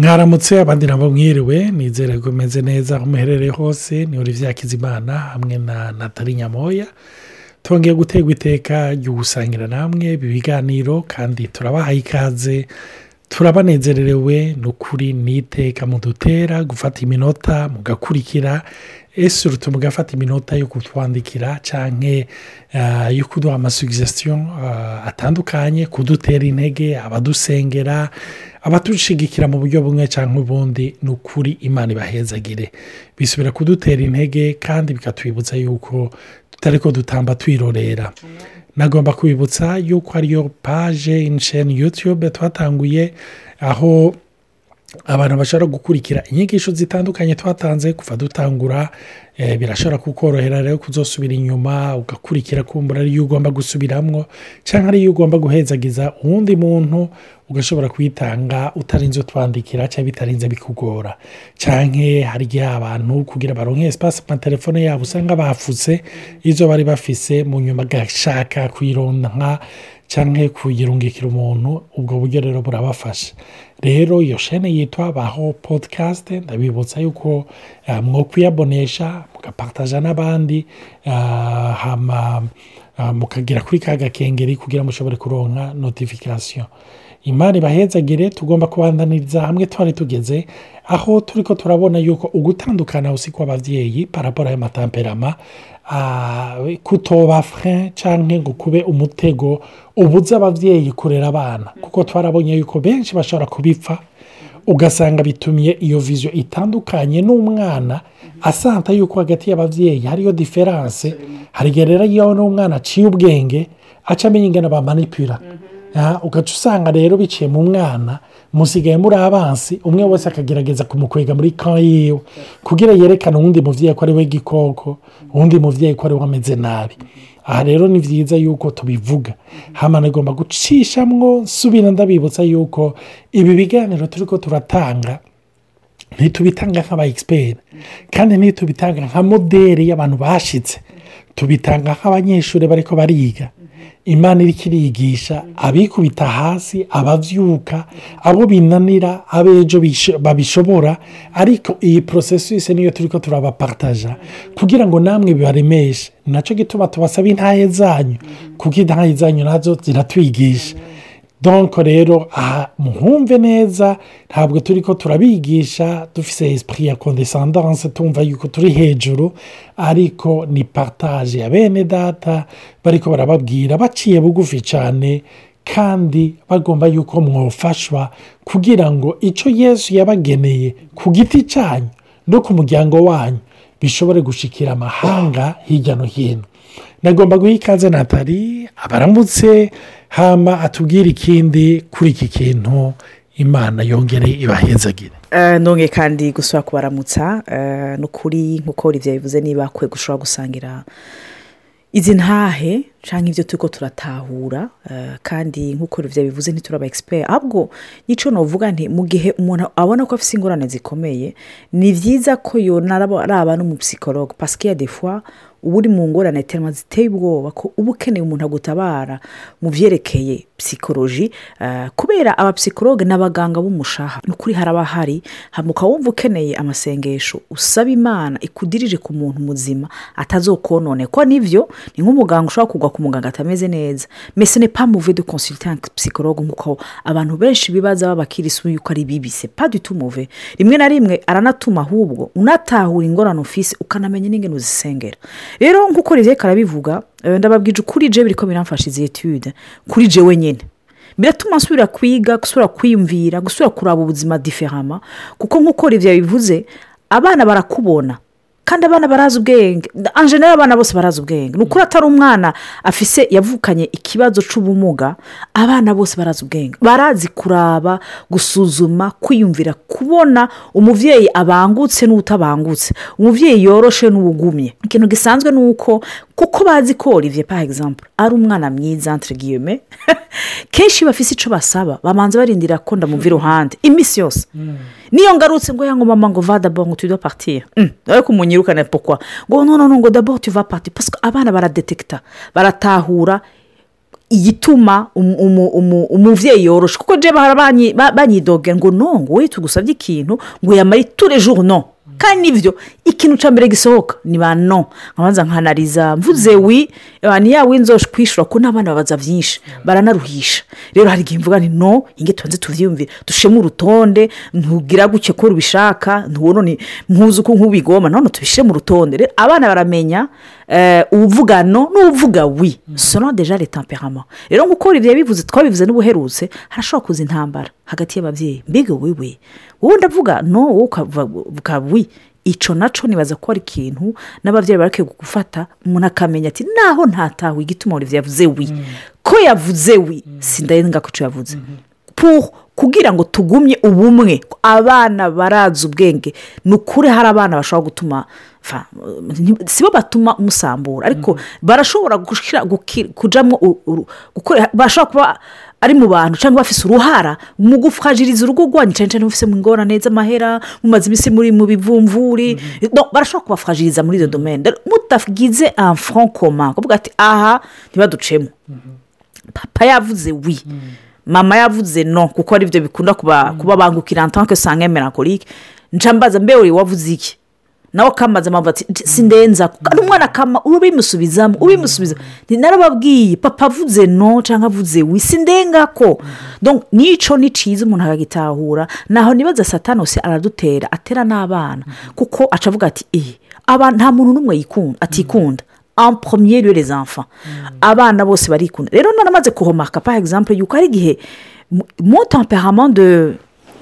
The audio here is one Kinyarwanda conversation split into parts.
mwaramutse abandi nabo mwiriwe nizere ko umeze neza aho muherereye hose ni Olivier Hakizimana hamwe na natali nyamoya. Twongeye guterwa iteka ryo gusangira namwe ibi biganiro kandi turabahaye ikaze. Turabanezererewe ni ukuri ni iteka mudutera gufata iminota mugakurikira. Ese urutu mugafata iminota yo kutwandikira cyangwa yo kuduha amasugisesiyo atandukanye kudutera intege abadusengera abadushigikira mu buryo bumwe cyangwa ubundi ni ukuri imana ibahezagire. Bisubira kudutera intege kandi bikatwibutsa yuko tutari ko dutamba twirorera. Nagomba kubibutsa yuko ariyo paje insheni yutube twatanguye aho abantu bashobora gukurikira inyigisho zitandukanye twatanze kuva dutangura birashobora kukorohera rero kuzosubira inyuma ugakurikira kumbura ariyo ugomba gusubiramo cyangwa ariyo ugomba guhezagiza uwundi muntu ugashobora kuyitanga utarinze utwandikira cyangwa bitarinze bikugora. Cyangwa hari igihe abantu kugira baronke esipasi mu matelefone yabo usanga bafutse izo bari bafise mu nyuma agashaka kuyironka cyangwa kuyirungikira umuntu ubwo buryo rero burabafasha. Rero iyo shene yitwa baho podikasite ndabibutsa yuko mwo kuyabonesha mugapataja n'abandi mukagira kuri ka gakengeri kugira mushobore kuronka notifikasiyo imari ibahezagire tugomba kubandaniriza hamwe twari tugeze aho turi ko turabona yuko ugutandukana usi kw'ababyeyi paraporo y'amatamperama kutoba fure cyangwa ngo kube umutego ubuze ababyeyi kurera abana. Kuko twarabonye yuko benshi bashobora kubipfa. Ugasanga bitumye iyo viziyo itandukanye n'umwana asanta yuko hagati y'ababyeyi hariyo diferanse hari igihe rero iyo n'umwana aciye ubwenge aca amenya ingana bamanipira ugaca usanga rero biciye mu mwana musigaye muri abansi umwe wese akagerageza kumukwega muri ka yiwe kugira yerekane uwundi mubyeyi ko ari we gikoko uwundi mubyeyi ko ari we ameze nabi. Aha rero ni byiza yuko tubivuga. Hano igomba gucishamwo nsubira ndabibutsa yuko ibi biganiro turi ko turatanga ntitubitanga nk'aba egisiperi kandi ntitubitanga nka moderi y'abantu bashyitse tubitanga nk'abanyeshuri bari ko bariga. Imana iri kirigisha abikubita hasi ababyuka abo binanira abejo babishobora. Ariko iyi porosesisi niyo turi ko turabapataja kugira ngo namwe bibaremeshe na cyo gituma tubasaba intahe zanyu. Kuko intahe zanyu na zo ziratwigisha. Donko rero aha muhumve neza ntabwo turi ko turabigisha dufite esipuri ya kondesandanse tumva yuko turi hejuru ariko ni paritaje ya bene data bariko barababwira baciye bugufi cyane kandi bagomba yuko mwofashwa kugira ngo icyo yesu yabageneye ku giti cyanyu no ku muryango wanyu bishobore gushikira amahanga hirya no hino. Nagomba guha ikaze natali abaramutse hama atubwira ikindi kuri iki kintu imana yongere ibahezagire none kandi gusura kubaramutsa ni ukuri nk'uko ibyo bivuze niba kwe gushobora gusangira izi ntahe cyangwa ibyo turi ko turatahura kandi nk'uko ibyo bivuze ntituraba egisiperi ahubwo n'icyo navuga nti mu gihe umuntu abona ko afite ingorane zikomeye ni byiza ko yonaraba n'umupsikologe pasike defuwa uba uri mu ngorane terima ziteye ubwoba ko uba ukeneye umuntu agutabara mu byerekeye psikoloji kubera abapsikologe n'abaganga b'umushaha ni ukuri haraba hari ukaba wumva ukeneye amasengesho usaba imana ikudirije ku muntu muzima atazokonone ko ni byo ni nk'umuganga ushobora kugwa ku muganga atameze neza. Mese ne pa muve de konsultante psikologe nk'uko abantu benshi bibaza b'abakirisimu yuko ari bibi se pa muve rimwe na rimwe aranatuma ahubwo unatahura ingorane ufise ukanamenya n'ingano uzisengera. Rero nk'uko rizeka arabivuga ndababwije ukuri je biri ko biramfasha izi etude kuri je wenyine. Biratuma nsubira kwiga gusubira kwiyumvira gusubira kuraba ubuzima diferama kuko nk'uko rivya bivuze abana barakubona. Kandi abana barazi ubwenge. Anjenera abana bose barazi ubwenge. Ni ukuri atari umwana afise yavukanye ikibazo cy'ubumuga abana bose barazi ubwenge. Barazi kuraba gusuzuma kwiyumvira kubona umubyeyi abangutse n'utabangutse. Umubyeyi yoroshe n'uwugumye ikintu gisanzwe ni uko kuko bazi ko olivier par exemple ari umwana mwiza guillemets kenshi bafise icyo basaba bamanza barindira ko ndamumva iruhande iminsi yose niyo ngarutse ngo yango mama ngo va dabo ngo tudo partire ariko umunyirukane pokwa ngo noneho ngo dabo tuva parce que abana baradetekita baratahura igituma umu- umu- umu- umuvyeyi yoroshe kuko je bahora banyi- ba- banyidogera ngo no ngo we tugusabye ikintu ngo yamare tous jours no kandi nivyo ikintu ca mbere gisohoka ni ba no nkabanza nkanariza mvuze wi ni ya winzoje kwishura ko n'abana babaza vyinshi baranaruhisha. Rero hari igihe mvuga nti no inge tubanze tuvyiyumvire. Dushemo urutonde ntugira gutya ko rubishaka ntubona ni mpuzi uko nk'ubigoma. None tubishyire mu rutonde. Rero abana baramenya eh, uvuga no n'uvuga wi selon deja les temperaments rero nk'uko bivuze twabivuze n'ubuherutse harashobora kuza intambara hagati y'ababyeyi. Mbega wewe wowe ndavuga no wowe ukavuga wi icyo na cyo nibaza ko ari ikintu n'ababyeyi barakwiye gufata umuntu akamenya ati naho ntatawe igituma olivier yavuze wi? Ko yavuze wi? Sindarenga ko icyo yavuze. Pour kugira ngo tugumye ubumwe abana barazi ubwenge ni ukuri hari abana bashobora gutuma si bo batuma musambura ariko barashobora u- uru- gukora- bashobora kuba ari mu bantu cyangwa bafise uruhara mu gufashiriza urugo rwanyu cyane cyane mufise mu ngorane z'amahera mumaze iminsi muri mu bivumvuri. No, barashobora kubafashiriza muri izo domene mutagize commun. Kuvuga ati aha ntibaducemo. Papa yavuze wi mama yavuze no kuko ari byo bikunda kuba kuba bangukira ntanke sanga melancholique nca mbaza mbe wavuze iki? Nawe kamaze mpamvu ati "Nti- sindenza. Kandi umwana akama ubimusubizamo ubimusubiza narababwiye papa avuze no cyangwa avuze wi sindenga ko. Donc, nico ni cyiza umuntu akagitahura. Naho nibaza satani wose aradutera atera n'abana. Kuko aca avuga ati eh aba nta muntu n'umwe atikunda. Lieu les enfants. Abana bose barikunda. Rero naramaze kuhomaka par exemple yuko hari igihe mu- mon temperament de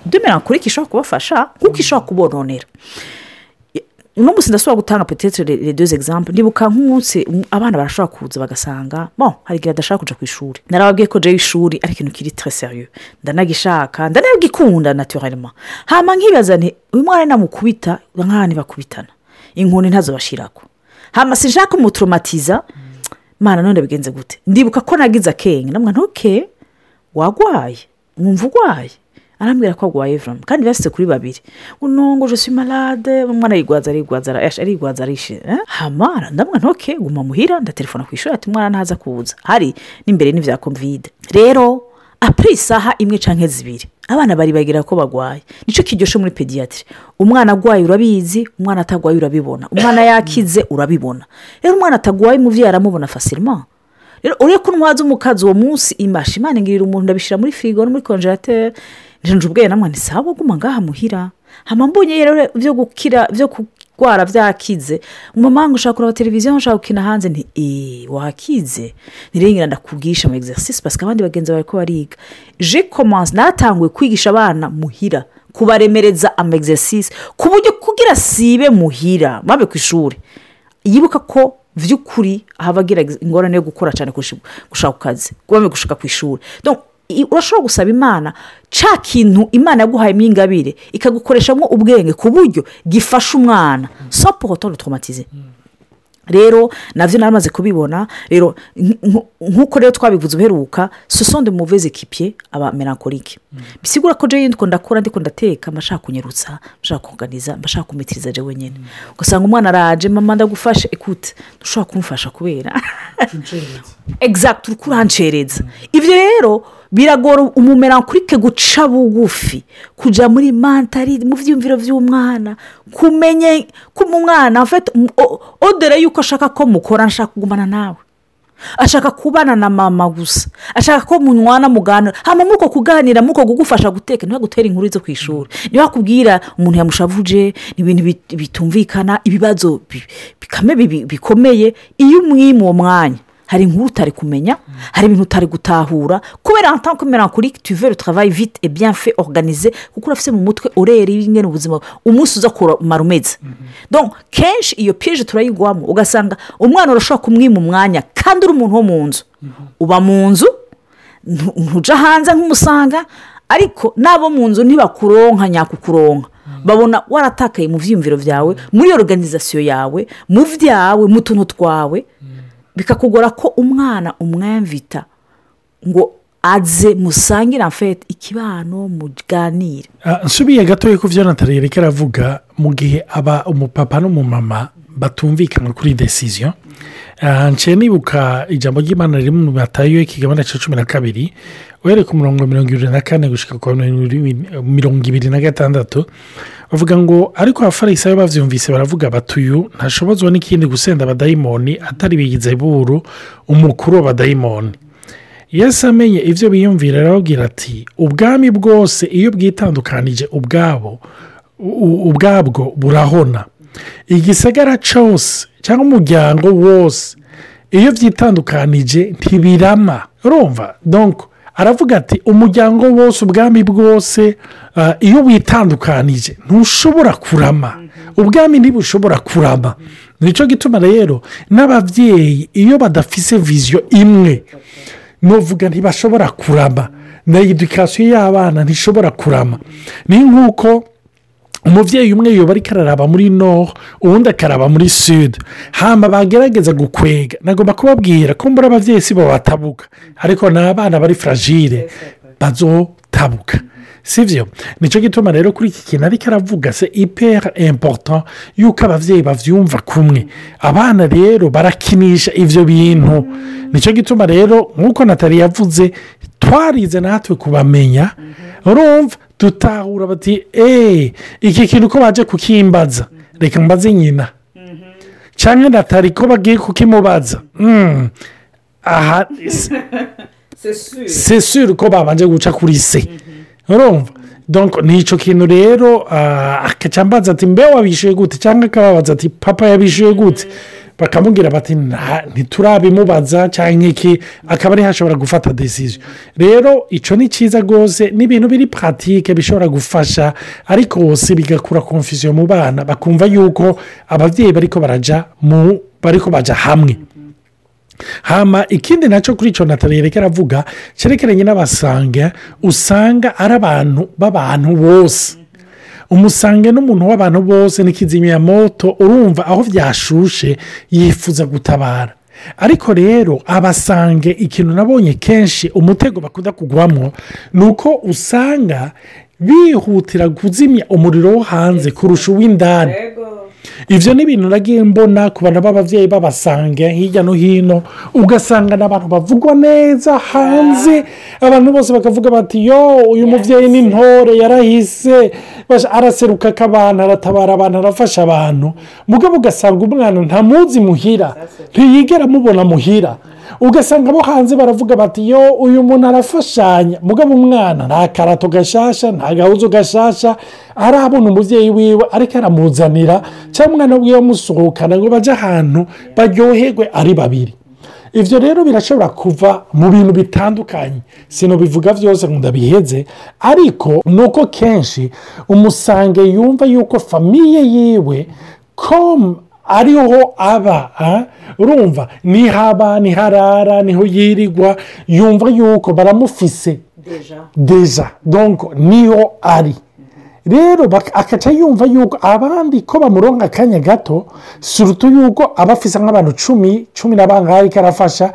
de melancholique ishobora kubafasha kuko ishobora kubononera. Uno munsi gutanga les deux exemples. Ndibuka nk'umunsi um, abana barashobora kuza bagasanga bon hari igihe badashaka kuja ku ishuri narababwiye ko jewe ishuri ari ikintu kiri sérieux. Ndanagishaka ndanagikunda naturellement. Hama nkibaza nti uyu mwana namukubita nk'ahandi bakubitana. Inkoni ntazo bashirako hama sinshaka kumutraumatiza mana none bigenze gute. Ndibuka ko nagize akenge. Namwe ntuke wagwaye mwumva ugwaye. Arambwira ko agwaye vurama kandi basize kuri babiri. Unongo je suis malade. Umwana arigwaza arigwaza arigwaza arishe. Eh? hamara ndamwe ntoke guma muhira ndatelefona ku ishuri ati umwana ntaza kuza. Hari n'imbere n'ivya kovide rero apure isaha imwe canke zibiri. Abana bari bagira ko bagwaye. Nico kiryoshe muri pediyatiri umwana agwaye urabizi. Umwana atagwaye urabibona. Umwana yakize urabibona. Rero umwana atagwaye umuvyeyi aramubona facilement. Rero uriya ko ntwaza umukazi uwo munsi imashi imana ingirira umuntu ndabishyira muri firigo no muri konjerateri njenje ubwenge namwe ni sawa guma ngaha muhira. Hama mbonye rero byo gukira byo kurwara byakize mama ngo ushaka kureba televiziyo ushaka gukina hanze? Nti eee wakize. Ntirengera ndakubwisha ama parce que abandi bagenzi bawe ko bariga. Je commence natanguye kwigisha abana muhira kubaremereza ama exercice ku buryo kugira sibe muhira babe ku ishuri. Yibuka ko by'ukuri haba agira ingorane yo gukora cyane gushaka ku kazi kuba gushaka ku ishuri. Urashobora gusaba imana. Cya kintu imana yaguhayemo ingabire ikagukoreshamo ubwenge ku buryo gifasha umwana. So poroto traumatize rero na byo naramaze kubibona rero nk- nk- nk'uko rero twabivuze uheruka sosonde muveze ekipiye aba melancholique bisigura ko jewe ndiko ndakora ndiko ndateka mbashaka kunyerutsa mbashaka kuganiza mbashaka kumitiriza jewe nyine ugasanga umwana araje mama ndagufashe ekute ntushobora kumufasha kubera. Egizagiti uri kurancereza. Ibyo rero biragora umumerankurike guca bugufi kujya muri mantari mu byiyumviro by'umwana kumenya ko umwana afite odere y'uko ashaka ko mukora ashaka kugumana nawe. Ashaka kubana na mama gusa ashaka ko munywana muganira hano muri uko kuganira muri uko kugufasha guteka ntibagutera inkuru zo ku ishuri ntibakubwira umuntu yamushavuje ni ibintu bit- bitumvikana ibibazo bi- bikame bi- bikomeye iyo umwima uwo mwanya. Hari inkuru utari kumenya hari ibintu utari gutahura kubera en tant que melancholique tu veux le travail vite fait organisé kuko urafite mu mutwe urera ingene ubuzima umunsi uza kumara umeze donc kenshi iyo piyeje turayigwamo ugasanga umwana urashobora kumwima umwanya kandi uri umuntu wo mu nzu. Uba mu nzu ntu- ntuja hanze nk'umusanga ariko n'abo mu nzu ntibakuronka nyakukuronka. Babona waratakaye mu byiyumviro byawe muri organizasiyo yawe mu byawe mu tuntu twawe. Bikakugora ko umwana umwamvita ngo aze musangire amfete ikibano muganire. Ah, nsubiye gatoya ku byo natali yariko aravuga mu gihe aba umupapa n'umumama batumvikana kuri desiziyo nshya nibuka ijambo ry'imana riri mu matayo y'ikigabane cya cumi na kabiri uhereye ku murongo mirongo irindwi na kane gushyika ku mirongo ibiri na gatandatu bavuga ngo ariko abafarisayo babyumvise baravuga batuyu ntashobozwa n'ikindi gusenda abadayimoni atari bigize buru umukuru w'abadayimoni Yesu amenye ibyo biyumvira arababwira ati ubwami bwose iyo bwitandukanije ubwabo ubwabwo burahona. Igisagara cyose cyangwa umuryango wose iyo byitandukanije ntibirama. Urumva? Donko aravuga ati umuryango wose ubwami bwose iyo witandukanije ntushobora kurama. Ubwami ntibushobora kurama. Nicyo gituma rero n'ababyeyi iyo badafise viziyo imwe nuvuga ntibashobora kurama. Na edukasiyo y'abana ntishobora kurama. Ni nk'uko umubyeyi umwe yoba ariko araraba muri noro ubundi akaraba muri sud. Hamba bagerageza gukwega. Nagomba kubabwira ko mbura ababyeyi si bo batabuka. Ariko ni abana bari fragile bazotabuka. Si byo ni cyo gituma rero kuri iki kintu ariko aravuga se ipera empoto y'uko ababyeyi babyumva kumwe. Abana rero barakinisha ibyo bintu. Nicyo gituma rero nk'uko natali yavuze twarize natwe kubamenya. Urumva dutahura bati eee iki kintu ko baje kukimbaza. Reka mbaze nyina. Cyangwa natali ko bagiye kukimubaza. Aha sesure ko babanje guca kuri se. Urumva? Ni icyo kintu rero akacambaza ati mbe wabishyuye gute? Cyangwa akababaza ati papa yabishyuye gute? Bakamubwira bati ntiturabimubaza cyangwa iki? Akaba ariho ashobora gufata desiziyo rero icyo ni cyiza rwose ni ibintu biri puratike bishobora gufasha ariko hose bigakura konfusiyo mu bana. Bakumva yuko ababyeyi bariko barajya mu bariko bajya hamwe. Hama ikindi na cyo kuri icyo natali yereka aravuga cyerekeranye n'abasanga usanga ari abantu b'abantu bose. Umusange n'umuntu w'abantu bose n'ikizimyamoto urumva aho byashushe yifuza gutabara. Ariko rero abasange ikintu nabonye kenshi umutego bakunda kugwamo ni uko usanga bihutira kuzimya umuriro wo hanze kurusha uw'indani. Ibyo ni ibintu nagiye mbona ku bantu b'ababyeyi babasange hirya no hino. Ugasanga ni abantu bavugwa neza hanze. Abantu bose bakavuga bati yo uyu mubyeyi ni ntore yarahise. Araseruka ak'abantu aratabara abantu arafasha abantu. Mugabo ugasanga umwana ntamuzi muhira. Ntiyigera amubona muhira. Ugasanga abo hanze baravuga bati yo uyu muntu arafashanya. Mugabo umwana nta karato gashasha nta gahuzu gashasha. Arabona umubyeyi wiwe ariko aramuzanira cyangwa umwana wiwe amusohokana ngo bajye ahantu baryoherwe ari babiri. Ibyo rero birashobora kuva mu bintu bitandukanye. Bivuga byose ndabiheze ariko ni uko kenshi umusange yumva yuko famiye yiwe ko ariho aba urumva nihaba niharara ni ho yirirwa yumva yuko baramufise. Deja. Donko ni ho ari. Rero akaca yumva yuko abandi ko bamuronka akanya gato surutu yuko aba afise nk'abantu cumi cumi na bangahe ariko arafasha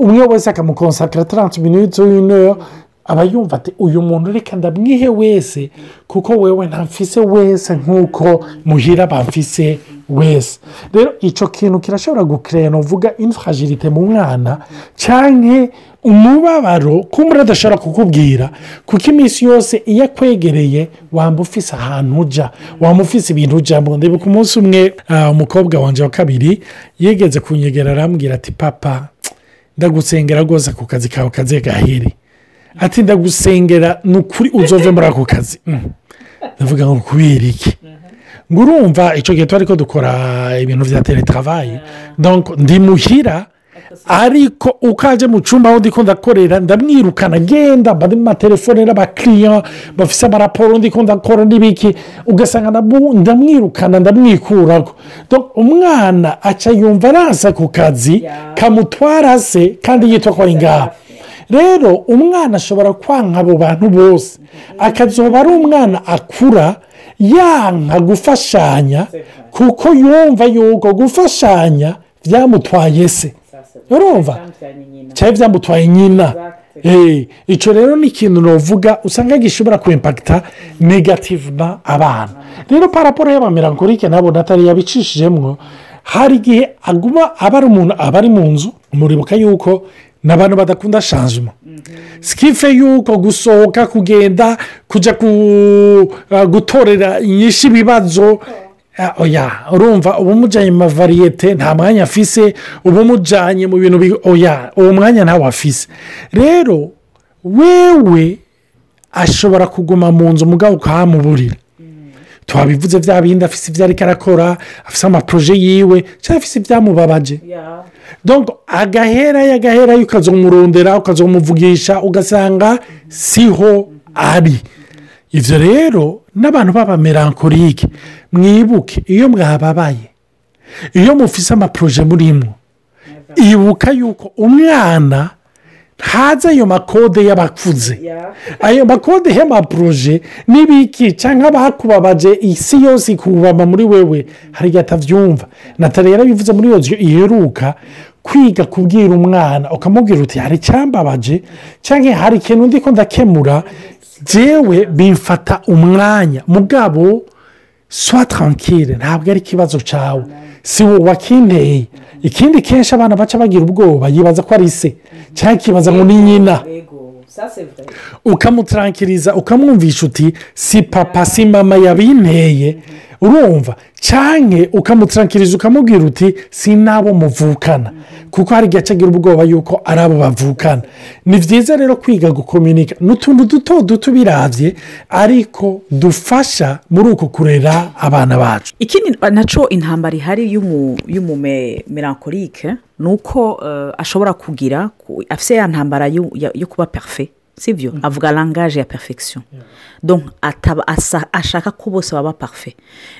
umwe wese akamukonsakira taranti miniti w'ino aba yumva ati uyu muntu reka ndamwihe wese kuko wewe ntamfise wese nk'uko muhira bamfise. Wese. Rero icyo kintu kirashobora gukirera uvuga infragilite mu mwana cyangwa umubabaro umuntu adashobora kukubwira kuko iminsi yose iyo akwegereye wamba ufise ahantu ujya wamba ufise ibintu ujyamo ndeba ku munsi umwe umukobwa wanjye wa kabiri yigeze kunyegera arambwira ati papa ndagusengera rwose ku kazi kawe kaze gahiri ati ndagusengera ni ukuri uzove muri ako kazi. Ndavuga ngo kubera iki? Ngo urumva icyo gihe tuba ko dukora ibintu bya teletavayi ndi muhira ariko ukaje mu cyumba aho ndi ndakorera ndamwirukana agenda mba mu matelefone n'abakiriya bafite amaraporo ndi ndakora n'ibiki ugasanga ndamwirukana ndamwikuraho umwana aca yumva arasa ku kazi kamutwara se kandi yitwa ko ari ngaha rero umwana ashobora kwanka abo bantu bose. Akazoba ari umwana akura yanka gufashanya kuko yumva yuko gufashanya byamutwaye se. Urumva? Cyangwa byamutwaye nyina. Icyo rero ni ikintu navuga usanga gishobora kwempagita negativuma abana. Rero paraporo y'abamirankorike nabo natali yabicishijemo hari igihe aguma aba ari umuntu aba ari mu nzu muribuka yuko ni abantu badakunda shanjima sikife yuko gusohoka kugenda kujya ku- uh, gutorera inyinshi ibibazo. Ah, oya urumva uba umujyanye mu mavariyete nta mwanya afise. Uba umujyanye mu bintu bi- oya uwo mwanya ntawe afise. Rero wewe ashobora kuguma mu nzu mugabo ukahamuburira twabivuze bya bindi afise ibyo ariko arakora afise amaporoje yiwe cyangwa afise ibyamubabaje donc agahera agahera ukazamurondera ukazumuvugisha ugasanga siho ari. Ibyo rero n'abantu b'abamerankorike mwibuke iyo mwababaye iyo mufise amaporoje murimo ibuka yuko umwana ntazi ayo makode y'abakuze ayo makode y'amaporoje n'ibiki cyangwa abakubabaje isi yose ikubama muri wewe? Hari igihe atabyumva natali yarabivuze muri iyo iheruka kwiga kubwira umwana. Ukamubwira uti hari icyambabaje cyangwa hari ikintu ndi ko ndakemura? Jewe bimfata umwanya. Mugabo swa tarankire ntabwo ari ikibazo cyawe si wowe wakinteye. Ikindi kenshi abana baca bagira ubwoba yibaza ko ari se cyangwa akibaza ngo ni nyina. Ukamutarankiriza ukamwumvisha uti si papa si mama yabinteye urumva cyane ukamutarankiriza ukamubwira uti si n'abo muvukana. Kuko hari igihe acagira ubwoba yuko ari abo bavukana. Ni byiza rero kwiga gukominika ni utuntu duto duto birabye ariko dufasha muri uko kurera abana bacu. Ikindi na cyo intambara ihari y'umumerankorike ni uko eh, ashobora kugira ku- afite ya ntambara yo kuba perife sibyo avuga langaje ya perfection. Donc ataba asa- ashaka ko bose baba perife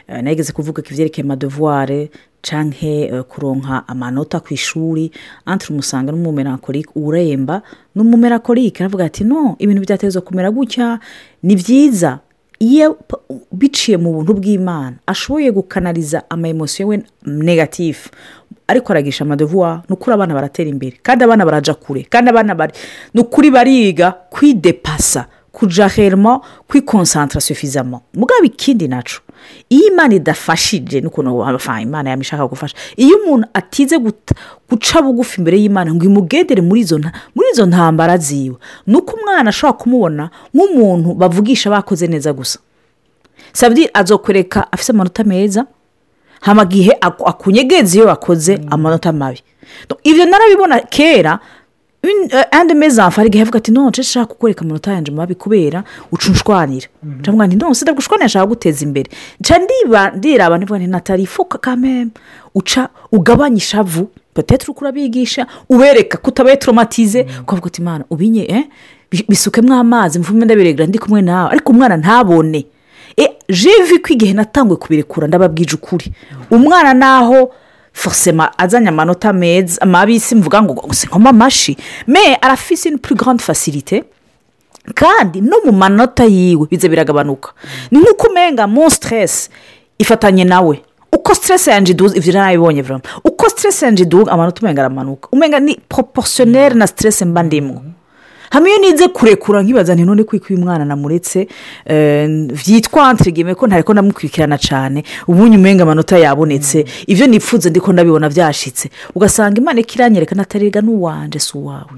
nageze kuvuga ko ibyerekeye amadevuware cyangwa kuronka amanota ku ishuri antire umusanga n'umumerankorike uremba ni umumerankorike aravuga ati no ibintu byateza kumera gutya ni byiza iyo biciye mu buntu bw'imana. Ashoboye gukanariza amayemosiyo we negatifu ariko aragisha amadevuwa ni ukuri abana baratera imbere. Kandi abana baraja kure. Kandi abana bari ni ukuri bariga kwidepasa kuja hermo kwikonsantara sufizamo mugabo ikindi naco. Iyo imana idafashije n'ukuntu imana yamishaka gufasha iyo umuntu atize guta- guca bugufi imbere y'imana ngo imugendere muri izo nta- muri izo ntambara ziwe ni uko umwana ashobora kumubona nk'umuntu bavugisha bakoze neza gusa. Sabdi azokwereka afite amanota meza hama gihe aku- akunyegeza iyo wakoze amanota mabi. Ibyo narabibona kera enfants hari igihe avuga ati none nshaka kukwereka amanota yanjye mabi kubera uca unshwanira ndamubwira nti none sida gushwanira nshaka guteza imbere. Nca ndiba ndiraba ndivuga nti natali ifuka kameme uca ugabanya ishavu petetre uko urabigisha ubereka ko utabaye toromatize ukavuga uti imana ubinye eh, bi- bisukemo amazi mvume ndabiregera ndi kumwe nawe. Ariko umwana ntabone. E jevi ko igihe natanguye kubirekura ndababwije ukuri. Umwana naho forcema azanye amanota meza mabi simvuga ngo gusa nkoma amashi me arafise une plus grande facilité. Kandi no mu manota yiwe biza biragabanuka. Ni nk'uko umenga mu stress ifatanye nawe. Uko stress yanjye iduze ibyo narabibonye vuba uko stress yanjye iduze amanota umenga aramanuka. Umenga ni proportionnel na stress mba ndimwo hamwe nize kurekura nkibaza nti none kwiko uyu mwana namuretse eh, byitwa ntirigeme ko ntareko ndamukurikirana cyane ubundi umenga amanota yabonetse. Ibyo nipfuze ndiko ndabibona byashitse ugasanga imana ikiranyereka natariga n'uwanje si uwawe?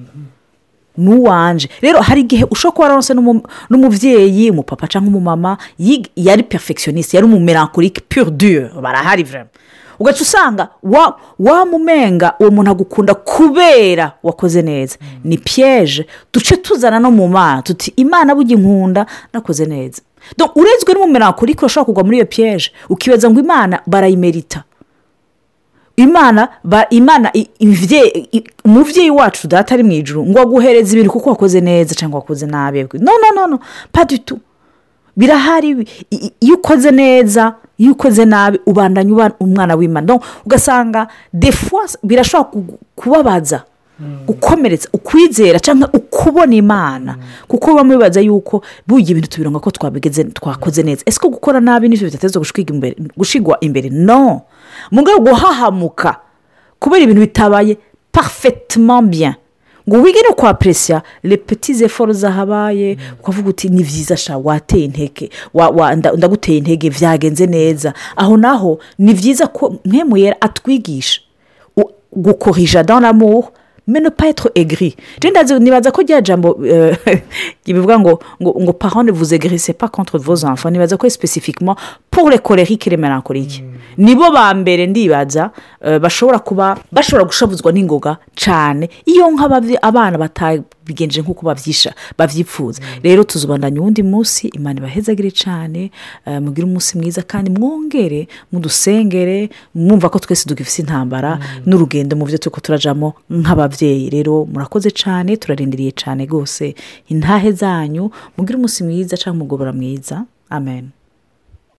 N'uwanje. Rero hari igihe ushobora kuba waronse n'umu- n'umubyeyi umupapa cyangwa umumama yari perfectioniste yari umumerankorike pure dure barahari vrema ugaca usanga wa wamumenga uwo muntu agukunda kubera wakoze neza. Ni piyeje duce tuzana no mu mana. Tuti imana bujya inkunda nakoze neza. Urenzwe n'umumerankorike urashobora kugwa muri iyo piyeje ukibaza ngo imana barayimerita. Imana ba imana umubyeyi wacu data ari mu ijoro ngo aguhereze ibintu kuko wakoze neza cyangwa wakoze nabi. No no no no. Paditu birahari iyo ukoze neza iyo ukoze nabi ubandanya uba umwana w'imana. Ugasanga defwa birashobora kubabaza gukomeretsa ukwizera cyangwa ukubona imana. Kuko biba mubibaza yuko burya ibintu tubironga ko twabigeze twakoze neza. Ese ko gukora nabi ni byo bidateza gushigwa imbere? No. Mu rwego rwo guhahamuka kubera ibintu bitabaye parfaitement bien. Ngo wige no kwapuresya repetize foro zahabaye ukavuga uti ni byiza sha wateye intege ndaguteye intege byagenze neza. Aho naho ni byiza ko mwemuyera atwigisha u- gukorija dans l'amour mais ne pas être aigri. Je ndazi- nibaza ko rya jambo eh, bivuga ngo ngo ngo parent ne vous aigrissez pas contre vos enfants. Nibaza ko colériques et les mélancoliques. Nibo ba mbere ndibaza eh, bashobora kuba bashobora gushavuzwa n'ingoga cyane iyo abana batabigenje nk'uko babyisha babyipfuza rero tuzubandanya uwundi munsi imana ibahezagire cyane eh, mugire umunsi mwiza kandi mwongere mudusengere mwumva ko twese dugifite intambara n'urugendo mu byo turi turajamo nk'ababyeyi rero murakoze cyane turarindiriye cyane rwose. Intahe zanyu mugire umunsi mwiza cyangwa umugobora mwiza. Amen.